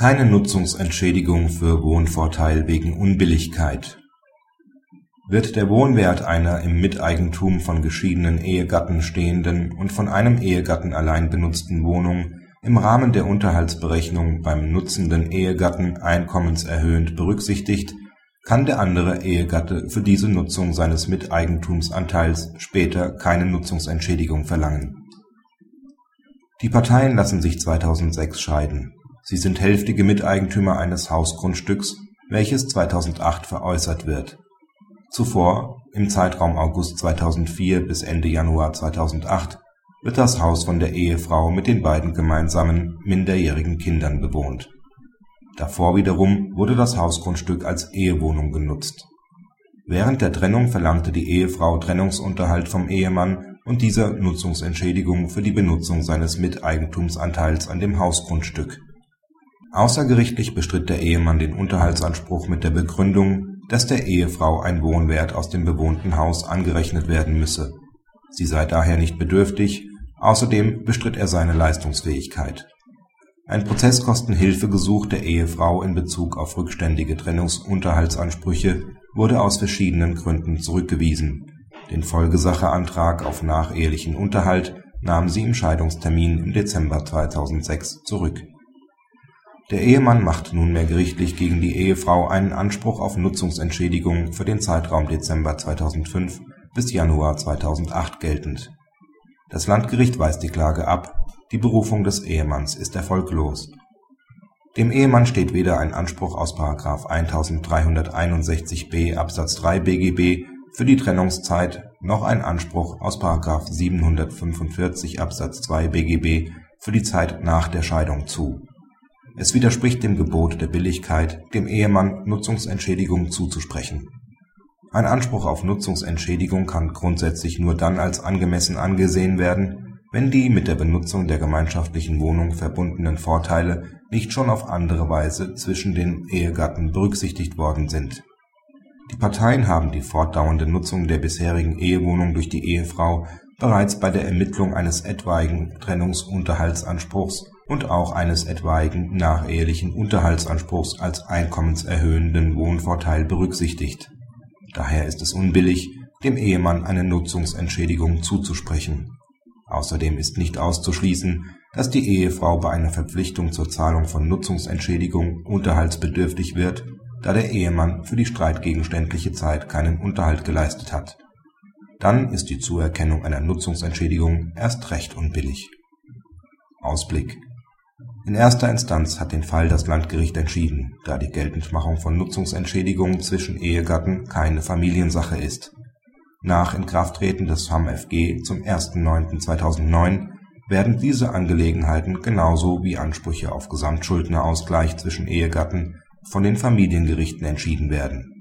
Keine Nutzungsentschädigung für Wohnvorteil wegen Unbilligkeit Wird der Wohnwert einer im Miteigentum von geschiedenen Ehegatten stehenden und von einem Ehegatten allein benutzten Wohnung im Rahmen der Unterhaltsberechnung beim nutzenden Ehegatten einkommenserhöhend berücksichtigt, kann der andere Ehegatte für diese Nutzung seines Miteigentumsanteils später keine Nutzungsentschädigung verlangen. Die Parteien lassen sich 2006 scheiden. Sie sind hälftige Miteigentümer eines Hausgrundstücks, welches 2008 veräußert wird. Zuvor, im Zeitraum August 2004 bis Ende Januar 2008, wird das Haus von der Ehefrau mit den beiden gemeinsamen minderjährigen Kindern bewohnt. Davor wiederum wurde das Hausgrundstück als Ehewohnung genutzt. Während der Trennung verlangte die Ehefrau Trennungsunterhalt vom Ehemann und dieser Nutzungsentschädigung für die Benutzung seines Miteigentumsanteils an dem Hausgrundstück. Außergerichtlich bestritt der Ehemann den Unterhaltsanspruch mit der Begründung, dass der Ehefrau ein Wohnwert aus dem bewohnten Haus angerechnet werden müsse. Sie sei daher nicht bedürftig, außerdem bestritt er seine Leistungsfähigkeit. Ein Prozesskostenhilfegesuch der Ehefrau in Bezug auf rückständige Trennungsunterhaltsansprüche wurde aus verschiedenen Gründen zurückgewiesen. Den Folgesacheantrag auf nachehelichen Unterhalt nahm sie im Scheidungstermin im Dezember 2006 zurück. Der Ehemann macht nunmehr gerichtlich gegen die Ehefrau einen Anspruch auf Nutzungsentschädigung für den Zeitraum Dezember 2005 bis Januar 2008 geltend. Das Landgericht weist die Klage ab, die Berufung des Ehemanns ist erfolglos. Dem Ehemann steht weder ein Anspruch aus § 1361b Absatz 3 BGB für die Trennungszeit noch ein Anspruch aus § 745 Absatz 2 BGB für die Zeit nach der Scheidung zu. Es widerspricht dem Gebot der Billigkeit, dem Ehemann Nutzungsentschädigung zuzusprechen. Ein Anspruch auf Nutzungsentschädigung kann grundsätzlich nur dann als angemessen angesehen werden, wenn die mit der Benutzung der gemeinschaftlichen Wohnung verbundenen Vorteile nicht schon auf andere Weise zwischen den Ehegatten berücksichtigt worden sind. Die Parteien haben die fortdauernde Nutzung der bisherigen Ehewohnung durch die Ehefrau bereits bei der Ermittlung eines etwaigen Trennungsunterhaltsanspruchs und auch eines etwaigen nachehelichen Unterhaltsanspruchs als einkommenserhöhenden Wohnvorteil berücksichtigt. Daher ist es unbillig, dem Ehemann eine Nutzungsentschädigung zuzusprechen Außerdem ist nicht auszuschließen, dass die Ehefrau bei einer Verpflichtung zur Zahlung von Nutzungsentschädigung unterhaltsbedürftig wird, da der Ehemann für die streitgegenständliche Zeit keinen Unterhalt geleistet hat. Dann ist die Zuerkennung einer Nutzungsentschädigung erst recht unbillig. Ausblick In erster Instanz hat den Fall das Landgericht entschieden, da die Geltendmachung von Nutzungsentschädigungen zwischen Ehegatten keine Familiensache ist. Nach Inkrafttreten des FamFG zum 1.9.2009 werden diese Angelegenheiten genauso wie Ansprüche auf Gesamtschuldnerausgleich zwischen Ehegatten von den Familiengerichten entschieden werden